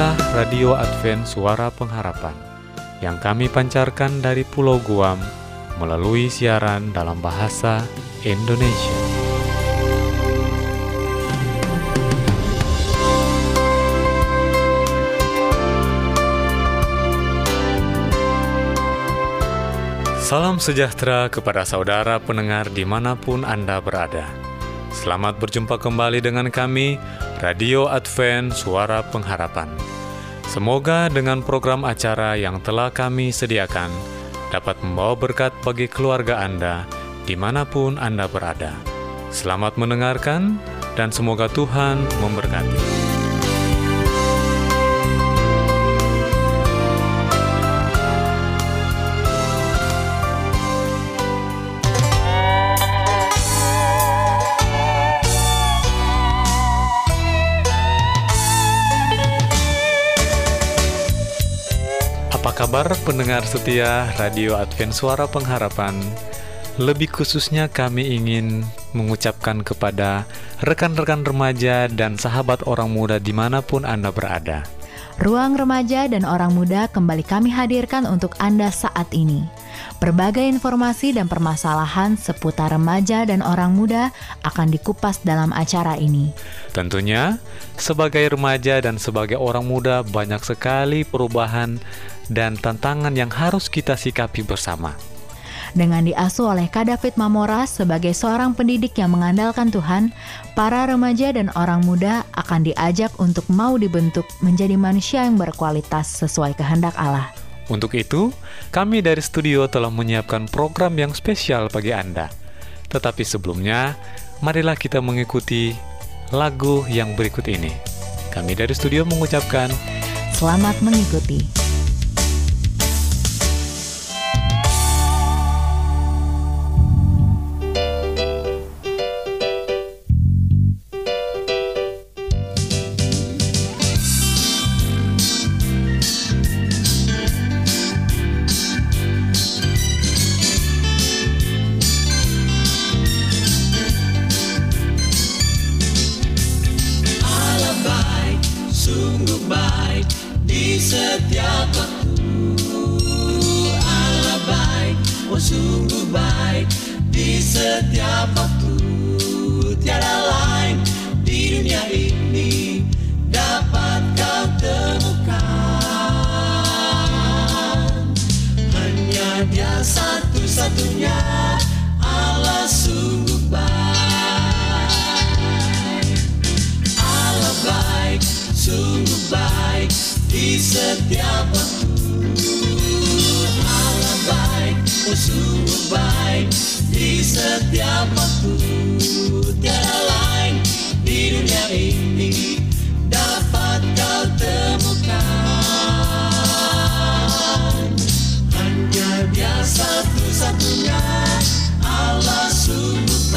Inilah Radio Advent Suara Pengharapan yang kami pancarkan dari Pulau Guam melalui siaran dalam bahasa Indonesia. Salam sejahtera kepada saudara pendengar di mana pun Anda berada. Selamat berjumpa kembali dengan kami, Radio Advent Suara Pengharapan. Semoga dengan program acara yang telah kami sediakan dapat membawa berkat bagi keluarga Anda di mana pun Anda berada. Selamat mendengarkan dan semoga Tuhan memberkati. Kabar pendengar setia Radio Advent Suara Pengharapan? Lebih khususnya kami ingin mengucapkan kepada rekan-rekan remaja dan sahabat orang muda di mana pun Anda berada. Ruang remaja dan orang muda kembali kami hadirkan untuk Anda saat ini. Berbagai informasi dan permasalahan seputar remaja dan orang muda akan dikupas dalam acara ini. Tentunya, sebagai remaja dan sebagai orang muda, banyak sekali perubahan dan tantangan yang harus kita sikapi bersama. Dengan diasuh oleh Kak David Mamora sebagai seorang pendidik yang mengandalkan Tuhan, para remaja dan orang muda akan diajak untuk mau dibentuk menjadi manusia yang berkualitas sesuai kehendak Allah. Untuk itu, kami dari studio telah menyiapkan program yang spesial bagi Anda. Tetapi sebelumnya, marilah kita mengikuti lagu yang berikut ini. Kami dari studio mengucapkan Selamat mengikuti. Setiap waktu Tiada lain di dunia ini Dapat kau temukan. Hanya dia satu-satunya Allah sungguh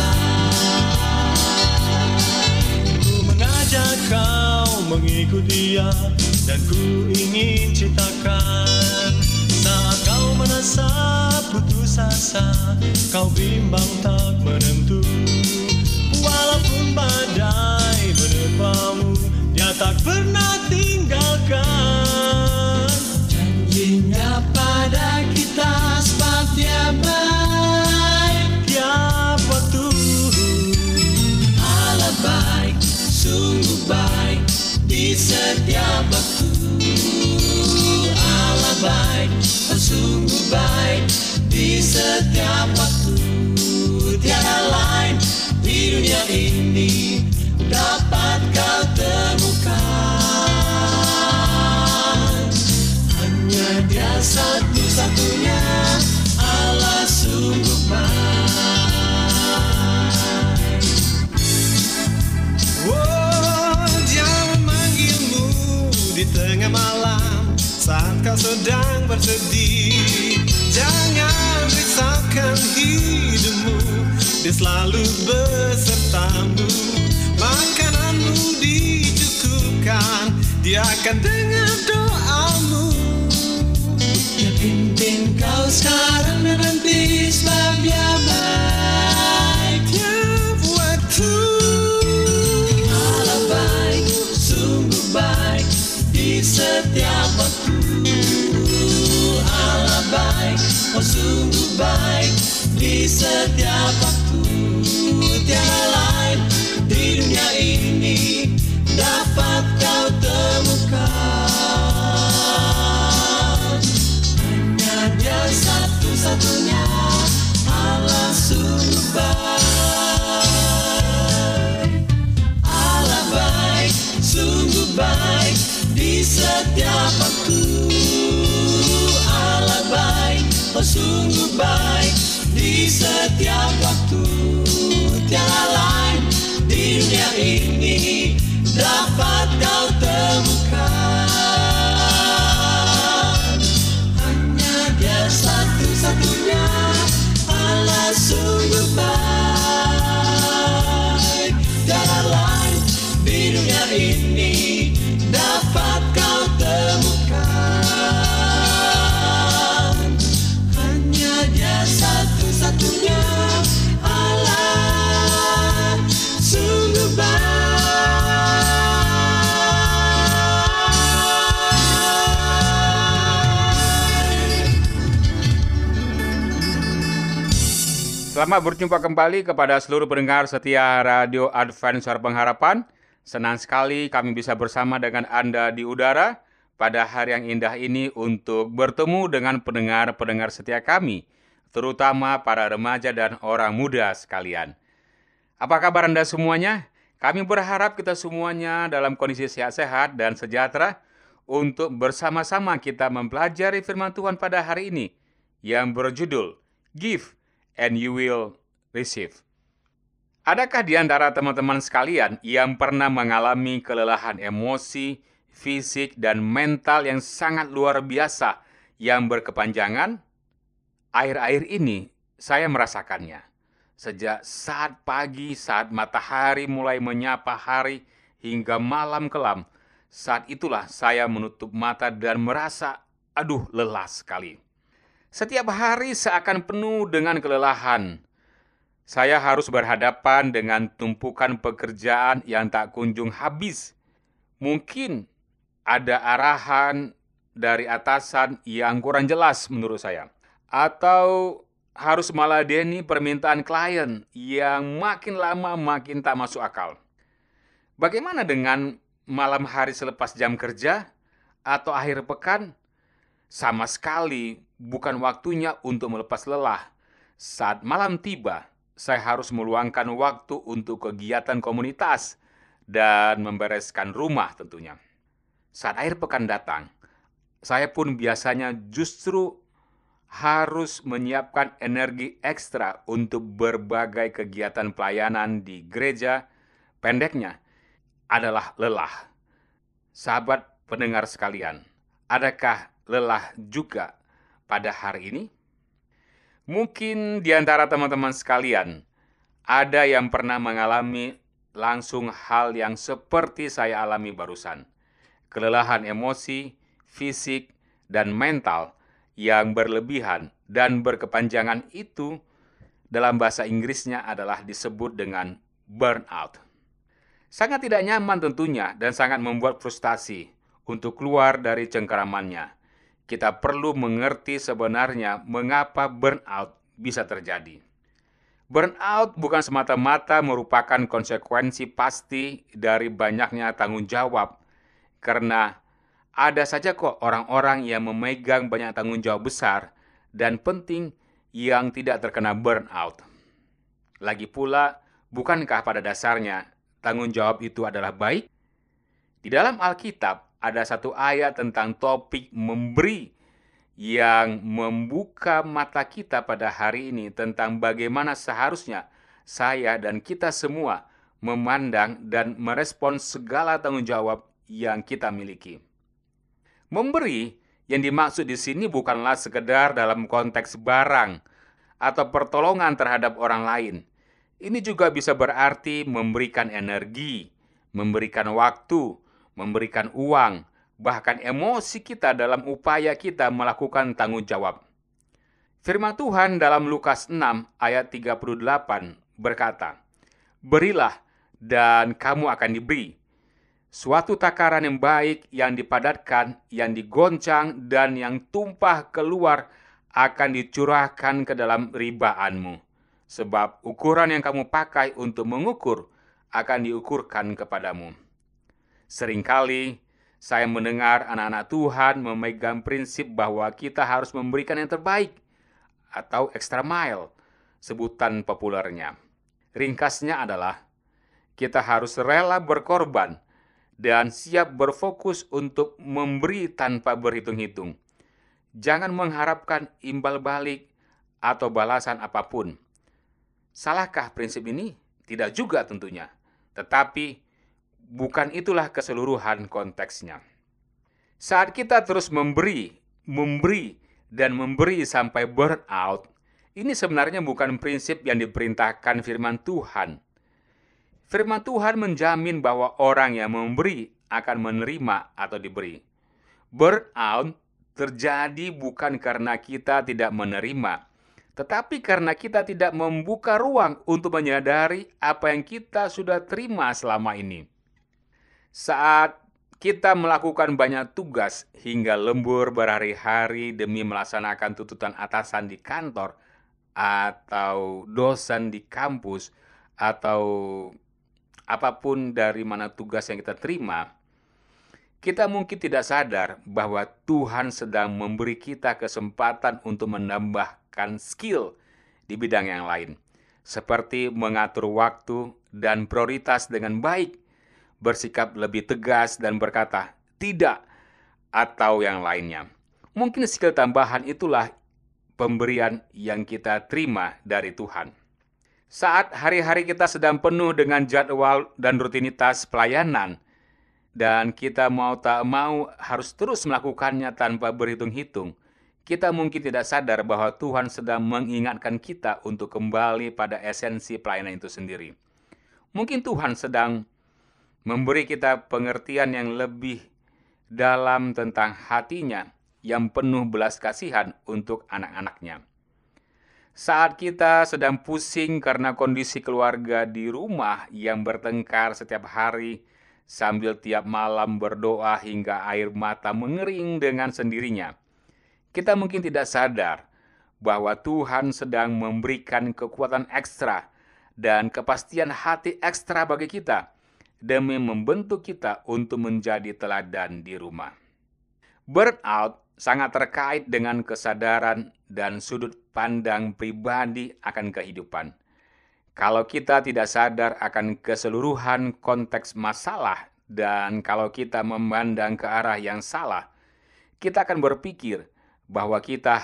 Ku mengajak kau mengikuti dia putus asa kau bimbang tak menentu. Walaupun badai menerpamu dia tak pernah tinggalkan. Janjinya pada kita sebab dia baik tiap waktu. Allah baik sungguh baik di setiap waktu. Allah baik, sungguh baik setiap waktu tiada lain di dunia ini dapat kau temukan. Hanya dia satu-satunya Allah sungguh baik. Oh, dia memanggilmu di tengah malam saat kau sedang bersedih Jangan risaukan hidupmu. Dia selalu besertamu Makananmu dicukupkan. Dia akan dengar doamu. Dia pimpin kau sekarang dan nanti Sebab oh sungguh baik Di setiap waktu Tiada lain di dunia ini Dapat Selamat berjumpa kembali kepada seluruh pendengar setia Radio Advent Suara Pengharapan. Senang sekali kami bisa bersama dengan Anda di udara pada hari yang indah ini untuk bertemu dengan pendengar-pendengar setia kami, terutama para remaja dan orang muda sekalian. Apa kabar Anda semuanya? Kami berharap kita semuanya dalam kondisi sehat-sehat dan sejahtera untuk bersama-sama kita mempelajari firman Tuhan pada hari ini yang berjudul Give and you will receive. Adakah di antara teman-teman sekalian yang pernah mengalami kelelahan emosi, fisik, dan mental yang sangat luar biasa yang berkepanjangan? Akhir-akhir ini saya merasakannya. Sejak saat pagi, saat matahari mulai menyapa hari hingga malam kelam, saat itulah saya menutup mata dan merasa, aduh lelah sekali. Setiap hari seakan penuh dengan kelelahan. Saya harus berhadapan dengan tumpukan pekerjaan yang tak kunjung habis. Mungkin ada arahan dari atasan yang kurang jelas menurut saya. Atau harus meladeni permintaan klien yang makin lama makin tak masuk akal. Bagaimana dengan malam hari selepas jam kerja atau akhir pekan? Sama sekali bukan waktunya untuk melepas lelah. Saat malam tiba, saya harus meluangkan waktu untuk kegiatan komunitas dan membereskan rumah tentunya. Saat akhir pekan datang, saya pun biasanya justru harus menyiapkan energi ekstra untuk berbagai kegiatan pelayanan di gereja. Pendeknya adalah lelah. Sahabat pendengar sekalian, adakah lelah juga pada hari ini? Mungkin di antara teman-teman sekalian ada yang pernah mengalami langsung hal yang seperti saya alami barusan. Kelelahan emosi, fisik, dan mental yang berlebihan dan berkepanjangan itu dalam bahasa Inggrisnya adalah disebut dengan burnout. Sangat tidak nyaman tentunya dan sangat membuat frustasi untuk keluar dari cengkeramannya kita perlu mengerti sebenarnya mengapa burnout bisa terjadi. Burnout bukan semata-mata merupakan konsekuensi pasti dari banyaknya tanggung jawab, karena ada saja kok orang-orang yang memegang banyak tanggung jawab besar dan penting yang tidak terkena burnout. Lagi pula, bukankah pada dasarnya tanggung jawab itu adalah baik? Di dalam Alkitab, ada satu ayat tentang topik memberi yang membuka mata kita pada hari ini tentang bagaimana seharusnya saya dan kita semua memandang dan merespon segala tanggung jawab yang kita miliki. Memberi yang dimaksud di sini bukanlah sekedar dalam konteks barang atau pertolongan terhadap orang lain. Ini juga bisa berarti memberikan energi, memberikan waktu, memberikan uang, bahkan emosi kita dalam upaya kita melakukan tanggung jawab. Firman Tuhan dalam Lukas 6 ayat 38 berkata, Berilah dan kamu akan diberi. Suatu takaran yang baik, yang dipadatkan, yang digoncang, dan yang tumpah keluar akan dicurahkan ke dalam ribaanmu. Sebab ukuran yang kamu pakai untuk mengukur akan diukurkan kepadamu. Seringkali saya mendengar anak-anak Tuhan memegang prinsip bahwa kita harus memberikan yang terbaik atau extra mile, sebutan populernya. Ringkasnya adalah kita harus rela berkorban dan siap berfokus untuk memberi tanpa berhitung-hitung. Jangan mengharapkan imbal balik atau balasan apa pun. Salahkah prinsip ini? Tidak juga tentunya. Tetapi bukan itulah keseluruhan konteksnya. Saat kita terus memberi, memberi, dan memberi sampai burnout, ini sebenarnya bukan prinsip yang diperintahkan firman Tuhan. Firman Tuhan menjamin bahwa orang yang memberi akan menerima atau diberi. Burnout terjadi bukan karena kita tidak menerima, tetapi karena kita tidak membuka ruang untuk menyadari apa yang kita sudah terima selama ini. Saat kita melakukan banyak tugas hingga lembur berhari-hari demi melaksanakan tuntutan atasan di kantor, atau dosen di kampus, atau apa pun dari mana tugas yang kita terima, kita mungkin tidak sadar bahwa Tuhan sedang memberi kita kesempatan untuk menambah meningkatkan skill di bidang yang lain, seperti mengatur waktu dan prioritas dengan baik, bersikap lebih tegas dan berkata tidak atau yang lainnya. Mungkin skill tambahan itulah pemberian yang kita terima dari Tuhan. Saat hari-hari kita sedang penuh dengan jadwal dan rutinitas pelayanan, dan kita mau tak mau harus terus melakukannya tanpa berhitung-hitung, kita mungkin tidak sadar bahwa Tuhan sedang mengingatkan kita untuk kembali pada esensi pelayanan itu sendiri. Mungkin Tuhan sedang memberi kita pengertian yang lebih dalam tentang hatinya yang penuh belas kasihan untuk anak-anaknya. Saat kita sedang pusing karena kondisi keluarga di rumah yang bertengkar setiap hari, sambil tiap malam berdoa hingga air mata mengering dengan sendirinya, kita mungkin tidak sadar bahwa Tuhan sedang memberikan kekuatan ekstra dan kepastian hati ekstra bagi kita demi membentuk kita untuk menjadi teladan di rumah. Burnout sangat terkait dengan kesadaran dan sudut pandang pribadi akan kehidupan. Kalau kita tidak sadar akan keseluruhan konteks masalah dan kalau kita memandang ke arah yang salah, kita akan berpikir bahwa kita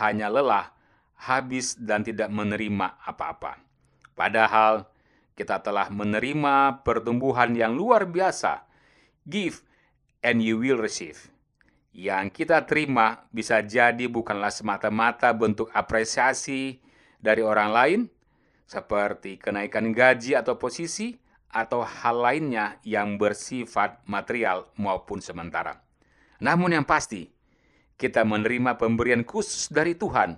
hanya lelah, habis, dan tidak menerima apa-apa. Padahal kita telah menerima pertumbuhan yang luar biasa. Give and you will receive. Yang kita terima bisa jadi bukanlah semata-mata bentuk apresiasi dari orang lain, seperti kenaikan gaji atau posisi, atau hal lainnya yang bersifat material maupun sementara. Namun yang pasti, kita menerima pemberian khusus dari Tuhan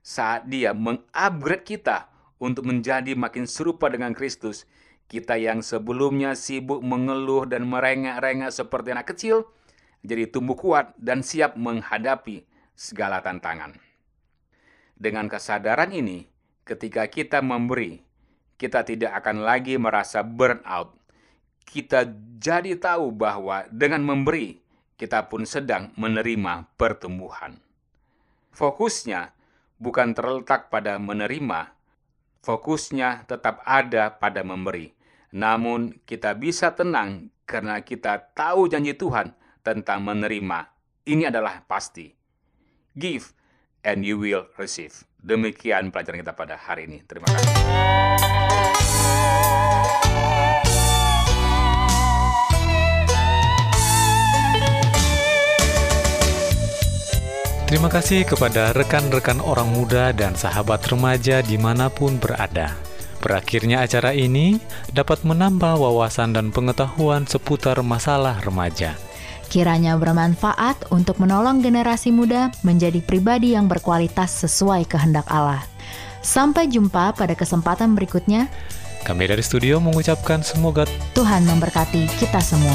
saat Dia mengupgrade kita untuk menjadi makin serupa dengan Kristus. Kita yang sebelumnya sibuk mengeluh dan merengek-rengek seperti anak kecil, jadi tumbuh kuat dan siap menghadapi segala tantangan. Dengan kesadaran ini, ketika kita memberi, kita tidak akan lagi merasa burnout. Kita jadi tahu bahwa dengan memberi, kita pun sedang menerima pertumbuhan. Fokusnya bukan terletak pada menerima, fokusnya tetap ada pada memberi. Namun, kita bisa tenang karena kita tahu janji Tuhan tentang menerima. Ini adalah pasti. Give and you will receive. Demikian pelajaran kita pada hari ini. Terima kasih. Terima kasih kepada rekan-rekan orang muda dan sahabat remaja di mana pun berada. Berakhirnya acara ini dapat menambah wawasan dan pengetahuan seputar masalah remaja. Kiranya bermanfaat untuk menolong generasi muda menjadi pribadi yang berkualitas sesuai kehendak Allah. Sampai jumpa pada kesempatan berikutnya. Kami dari studio mengucapkan semoga Tuhan memberkati kita semua.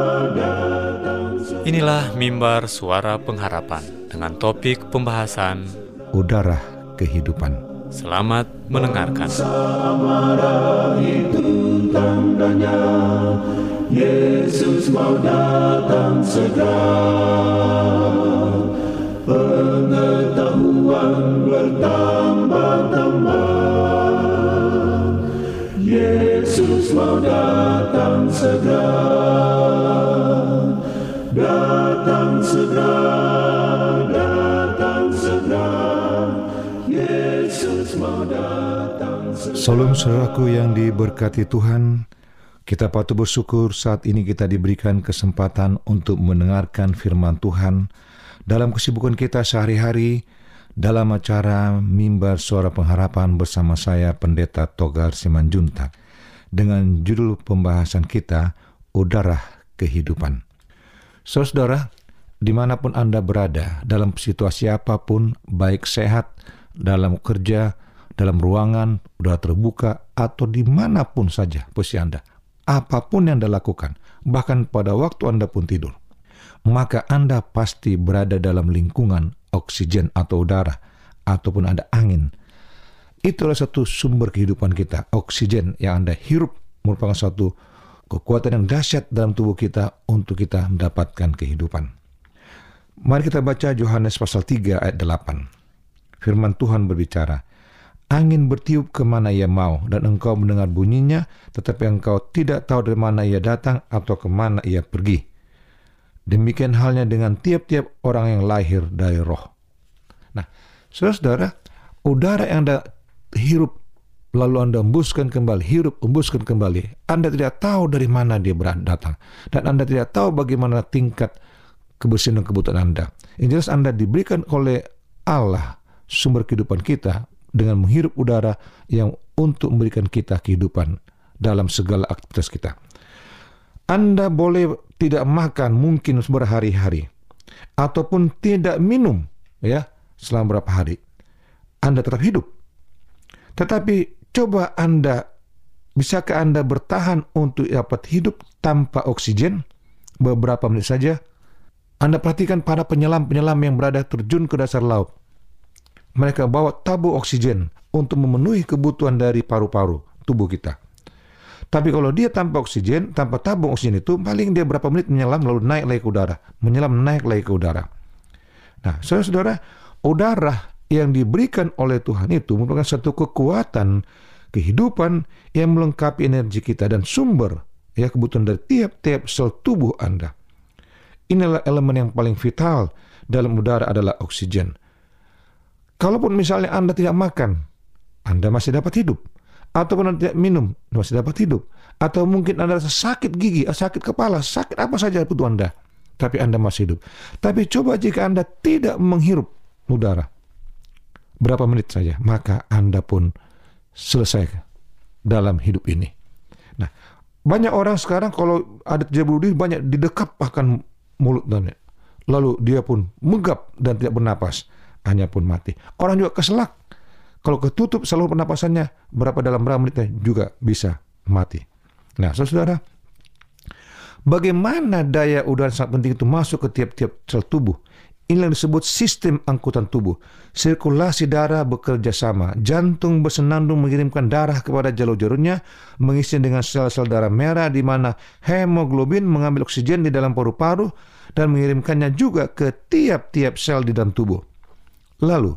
Inilah mimbar suara pengharapan dengan topik pembahasan udara kehidupan. Selamat mendengarkan. itu tandanya Yesus mau datang segera Pengetahuan bertambah-tambah Yesus mau datang segera Salam saudaraku yang diberkati Tuhan, kita patut bersyukur saat ini kita diberikan kesempatan untuk mendengarkan firman Tuhan dalam kesibukan kita sehari-hari dalam acara Mimbar Suara Pengharapan bersama saya Pendeta Togar Simanjuntak dengan judul pembahasan kita Udara Kehidupan. Saudara, di mana pun Anda berada, dalam situasi apa pun, baik sehat, dalam kerja, dalam ruangan, udara terbuka, atau di mana pun saja posisi Anda, apa pun yang Anda lakukan, bahkan pada waktu Anda pun tidur, maka Anda pasti berada dalam lingkungan oksigen atau udara, ataupun ada angin. Itulah satu sumber kehidupan kita, oksigen yang Anda hirup merupakan suatu kekuatan yang dahsyat dalam tubuh kita untuk kita mendapatkan kehidupan. Mari kita baca Yohanes pasal 3 ayat 8. Firman Tuhan berbicara, Angin bertiup ke mana ia mau, dan engkau mendengar bunyinya, tetapi engkau tidak tahu dari mana ia datang atau ke mana ia pergi. Demikian halnya dengan tiap-tiap orang yang lahir dari roh. Nah, saudara-saudara, udara yang Anda hirup, lalu Anda embuskan kembali, hirup, embuskan kembali, Anda tidak tahu dari mana dia datang. Dan Anda tidak tahu bagaimana tingkat kebersihan dan kebutuhan Anda. Yang jelas Anda diberikan oleh Allah sumber kehidupan kita dengan menghirup udara yang untuk memberikan kita kehidupan dalam segala aktivitas kita. Anda boleh tidak makan mungkin berhari-hari ataupun tidak minum ya selama berapa hari. Anda tetap hidup. Tetapi coba Anda bisakah Anda bertahan untuk dapat hidup tanpa oksigen beberapa menit saja? Anda perhatikan para penyelam-penyelam yang berada terjun ke dasar laut. Mereka bawa tabung oksigen untuk memenuhi kebutuhan dari paru-paru tubuh kita. Tapi kalau dia tanpa oksigen, tanpa tabung oksigen itu, paling dia berapa menit menyelam lalu naik lagi ke udara. Menyelam naik lagi ke udara. Nah, saudara-saudara, udara yang diberikan oleh Tuhan itu merupakan satu kekuatan kehidupan yang melengkapi energi kita dan sumber ya kebutuhan dari tiap-tiap sel tubuh Anda. Inilah elemen yang paling vital dalam udara adalah oksigen. Kalaupun misalnya Anda tidak makan, Anda masih dapat hidup. Ataupun Anda tidak minum, Anda masih dapat hidup. Atau mungkin Anda sakit gigi, sakit kepala, sakit apa saja butuh Anda. Tapi Anda masih hidup. Tapi coba jika Anda tidak menghirup udara, berapa menit saja, maka Anda pun selesai dalam hidup ini. Nah, banyak orang sekarang kalau ada terjadi diri banyak didekap bahkan mulut dan lalu dia pun megap dan tidak bernapas, hanya pun mati. Orang juga keselak. Kalau ketutup saluran pernapasannya, berapa dalam berapa menitnya juga bisa mati. Nah, saudara, bagaimana daya udara sangat penting itu masuk ke tiap-tiap sel tubuh? Ini yang disebut sistem angkutan tubuh. Sirkulasi darah bekerja sama. Jantung bersenandung mengirimkan darah kepada jalur-jalurnya, mengisi dengan sel-sel darah merah di mana hemoglobin mengambil oksigen di dalam paru-paru dan mengirimkannya juga ke tiap-tiap sel di dalam tubuh. Lalu,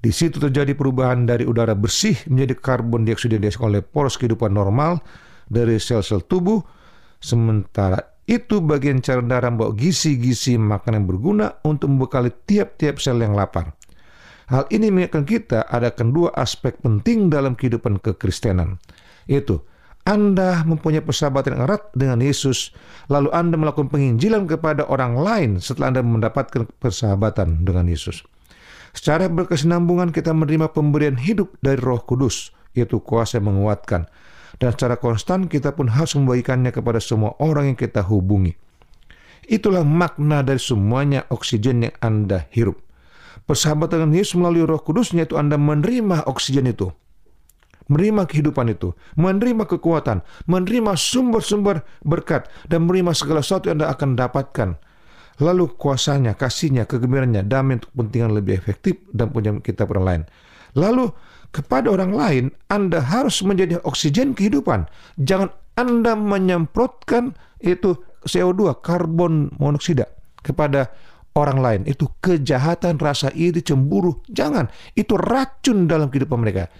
di situ terjadi perubahan dari udara bersih menjadi karbon dioksida dihasilkan oleh poros kehidupan normal dari sel-sel tubuh, sementara itu bagian darah membawa gizi-gizi makanan yang berguna untuk membekali tiap-tiap sel yang lapar. Hal ini mengingatkan kita ada kedua aspek penting dalam kehidupan kekristenan, yaitu Anda mempunyai persahabatan yang erat dengan Yesus, lalu Anda melakukan penginjilan kepada orang lain setelah Anda mendapatkan persahabatan dengan Yesus. Secara berkesinambungan kita menerima pemberian hidup dari Roh Kudus, yaitu kuasa yang menguatkan, dan secara konstan kita pun harus membagikannya kepada semua orang yang kita hubungi. Itulah makna dari semuanya oksigen yang Anda hirup. Persahabatan dengan Yesus melalui roh kudusnya itu Anda menerima oksigen itu. Menerima kehidupan itu, menerima kekuatan, menerima sumber-sumber berkat, dan menerima segala sesuatu yang Anda akan dapatkan. Lalu kuasanya, kasihnya, kegembiraannya, damai untuk kepentingan lebih efektif dan punya kita orang lain. Lalu kepada orang lain, Anda harus menjadi oksigen kehidupan. Jangan Anda menyemprotkan itu CO2, karbon monoksida kepada orang lain. Itu kejahatan, rasa iri, cemburu. Jangan. Itu racun dalam kehidupan mereka.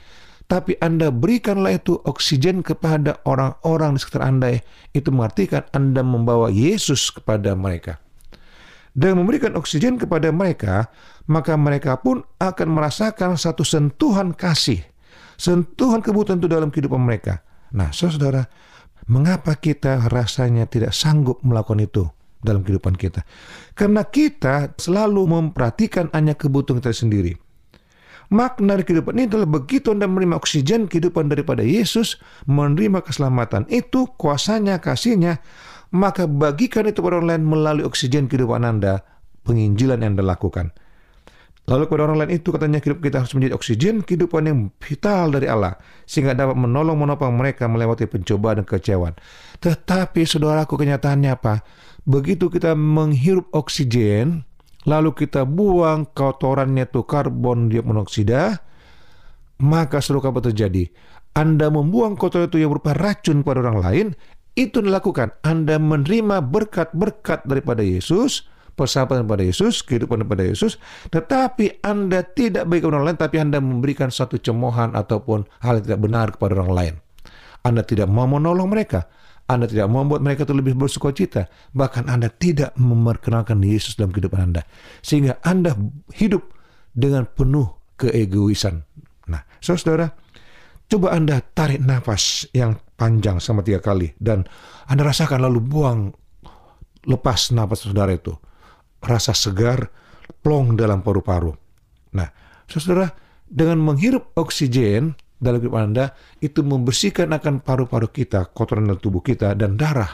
Tapi Anda berikanlah itu oksigen kepada orang-orang di sekitar Anda. Itu mengartikan Anda membawa Yesus kepada mereka. Dengan memberikan oksigen kepada mereka, maka mereka pun akan merasakan satu sentuhan kasih, sentuhan kebutuhan itu dalam kehidupan mereka. Nah, saudara, mengapa kita rasanya tidak sanggup melakukan itu dalam kehidupan kita? Karena kita selalu memperhatikan hanya kebutuhan kita sendiri. Makna dari kehidupan ini adalah begitu Anda menerima oksigen kehidupan daripada Yesus, menerima keselamatan itu, kuasanya, kasihnya, maka bagikan itu kepada orang lain melalui oksigen kehidupan Anda, penginjilan yang Anda lakukan. Lalu kepada orang lain itu katanya hidup kita harus menjadi oksigen kehidupan yang vital dari Allah sehingga dapat menolong menopang mereka melewati pencobaan dan kecewaan. Tetapi saudaraku kenyataannya apa? Begitu kita menghirup oksigen lalu kita buang kotorannya itu karbon dioksida maka seluruh apa terjadi? Anda membuang kotoran itu yang berupa racun pada orang lain, itu dilakukan. Anda menerima berkat-berkat daripada Yesus, persahabatan pada Yesus, kehidupan daripada Yesus, tetapi Anda tidak bagi orang lain, tapi Anda memberikan satu cemohan ataupun hal yang tidak benar kepada orang lain. Anda tidak mau menolong mereka. Anda tidak membuat mereka itu lebih bersuka cita. Bahkan Anda tidak memperkenalkan Yesus dalam kehidupan Anda. Sehingga Anda hidup dengan penuh keegoisan. Nah, saudara, coba Anda tarik nafas yang panjang sama tiga kali dan Anda rasakan lalu buang lepas nafas saudara itu rasa segar plong dalam paru-paru. Nah, saudara dengan menghirup oksigen dalam hidup Anda itu membersihkan akan paru-paru kita, kotoran dalam tubuh kita dan darah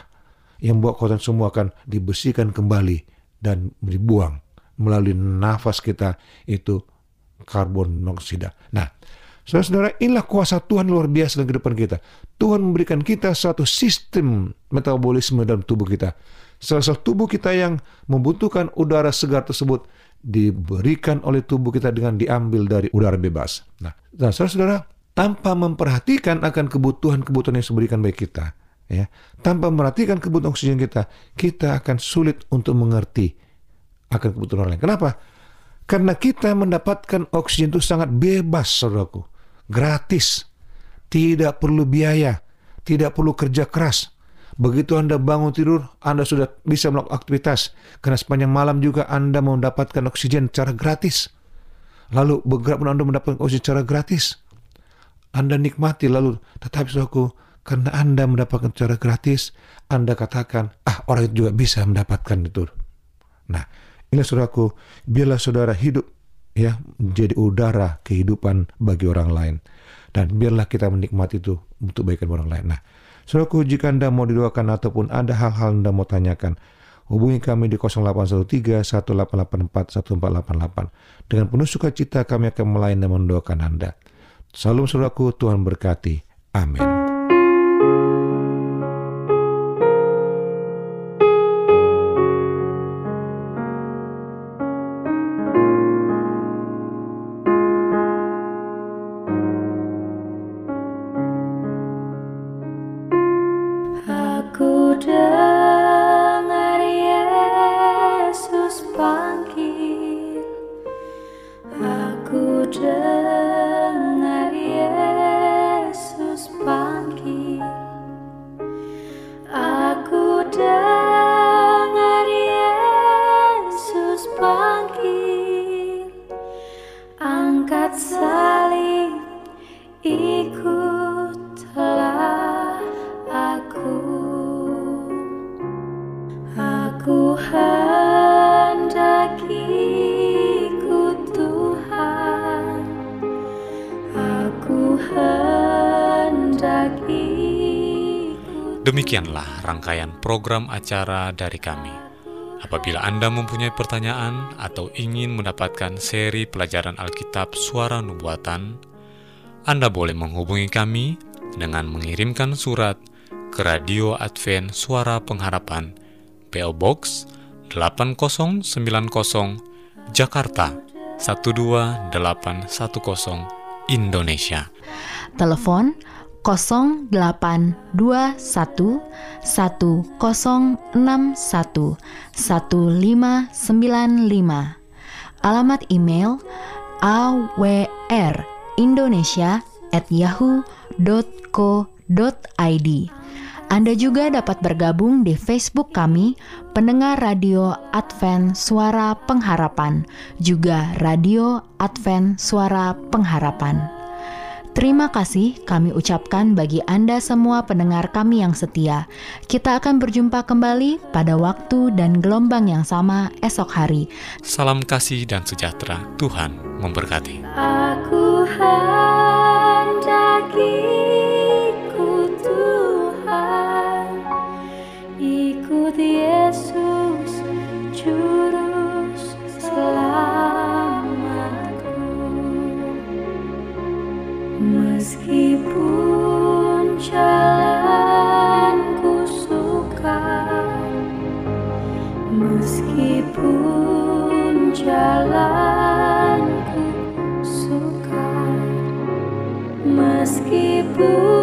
yang buat kotoran semua akan dibersihkan kembali dan dibuang melalui nafas kita itu karbon monoksida. Nah, Saudara-saudara, inilah kuasa Tuhan luar biasa dalam kehidupan kita. Tuhan memberikan kita suatu sistem metabolisme dalam tubuh kita. Salah satu tubuh kita yang membutuhkan udara segar tersebut diberikan oleh tubuh kita dengan diambil dari udara bebas. Nah, dan saudara-saudara, tanpa memperhatikan akan kebutuhan-kebutuhan yang diberikan bagi kita, ya, tanpa memperhatikan kebutuhan oksigen kita, kita akan sulit untuk mengerti akan kebutuhan orang lain. Kenapa? Karena kita mendapatkan oksigen itu sangat bebas, saudaraku gratis, tidak perlu biaya, tidak perlu kerja keras. Begitu Anda bangun tidur, Anda sudah bisa melakukan aktivitas. Karena sepanjang malam juga Anda mendapatkan oksigen secara gratis. lalu bergerak pun Anda mendapatkan oh secara gratis. Anda nikmati lalu tetapi saudaraku karena Anda mendapatkan secara gratis, Anda katakan, ah orang itu juga bisa mendapatkan itu. Nah, ini saudaraku, biarlah saudara hidup ya menjadi udara kehidupan bagi orang lain. Dan biarlah kita menikmati itu untuk kebaikan orang lain. Nah, saudaraku jika Anda mau didoakan ataupun ada hal-hal Anda mau tanyakan, hubungi kami di 0813 1884 1488. Dengan penuh sukacita kami akan melayani dan mendoakan Anda. Salam saudaraku, Tuhan berkati. Amin. Demikianlah rangkaian program acara dari kami. Apabila Anda mempunyai pertanyaan atau ingin mendapatkan seri pelajaran Alkitab Suara Nubuatan, Anda boleh menghubungi kami dengan mengirimkan surat ke Radio Advent Suara Pengharapan, PO Box 8090, Jakarta 12810, Indonesia. Telepon 0821 1061 1595. Alamat email awrindonesia@yahoo.co.id. Anda juga dapat bergabung di Facebook kami, pendengar radio Advent Suara Pengharapan, juga radio Advent Suara Pengharapan. Terima kasih kami ucapkan bagi Anda semua pendengar kami yang setia. Kita akan berjumpa kembali pada waktu dan gelombang yang sama esok hari. Salam kasih dan sejahtera. Tuhan memberkati. Aku hendak Meskipun jalanku sukar Meskipun jalanku sukar Meskipun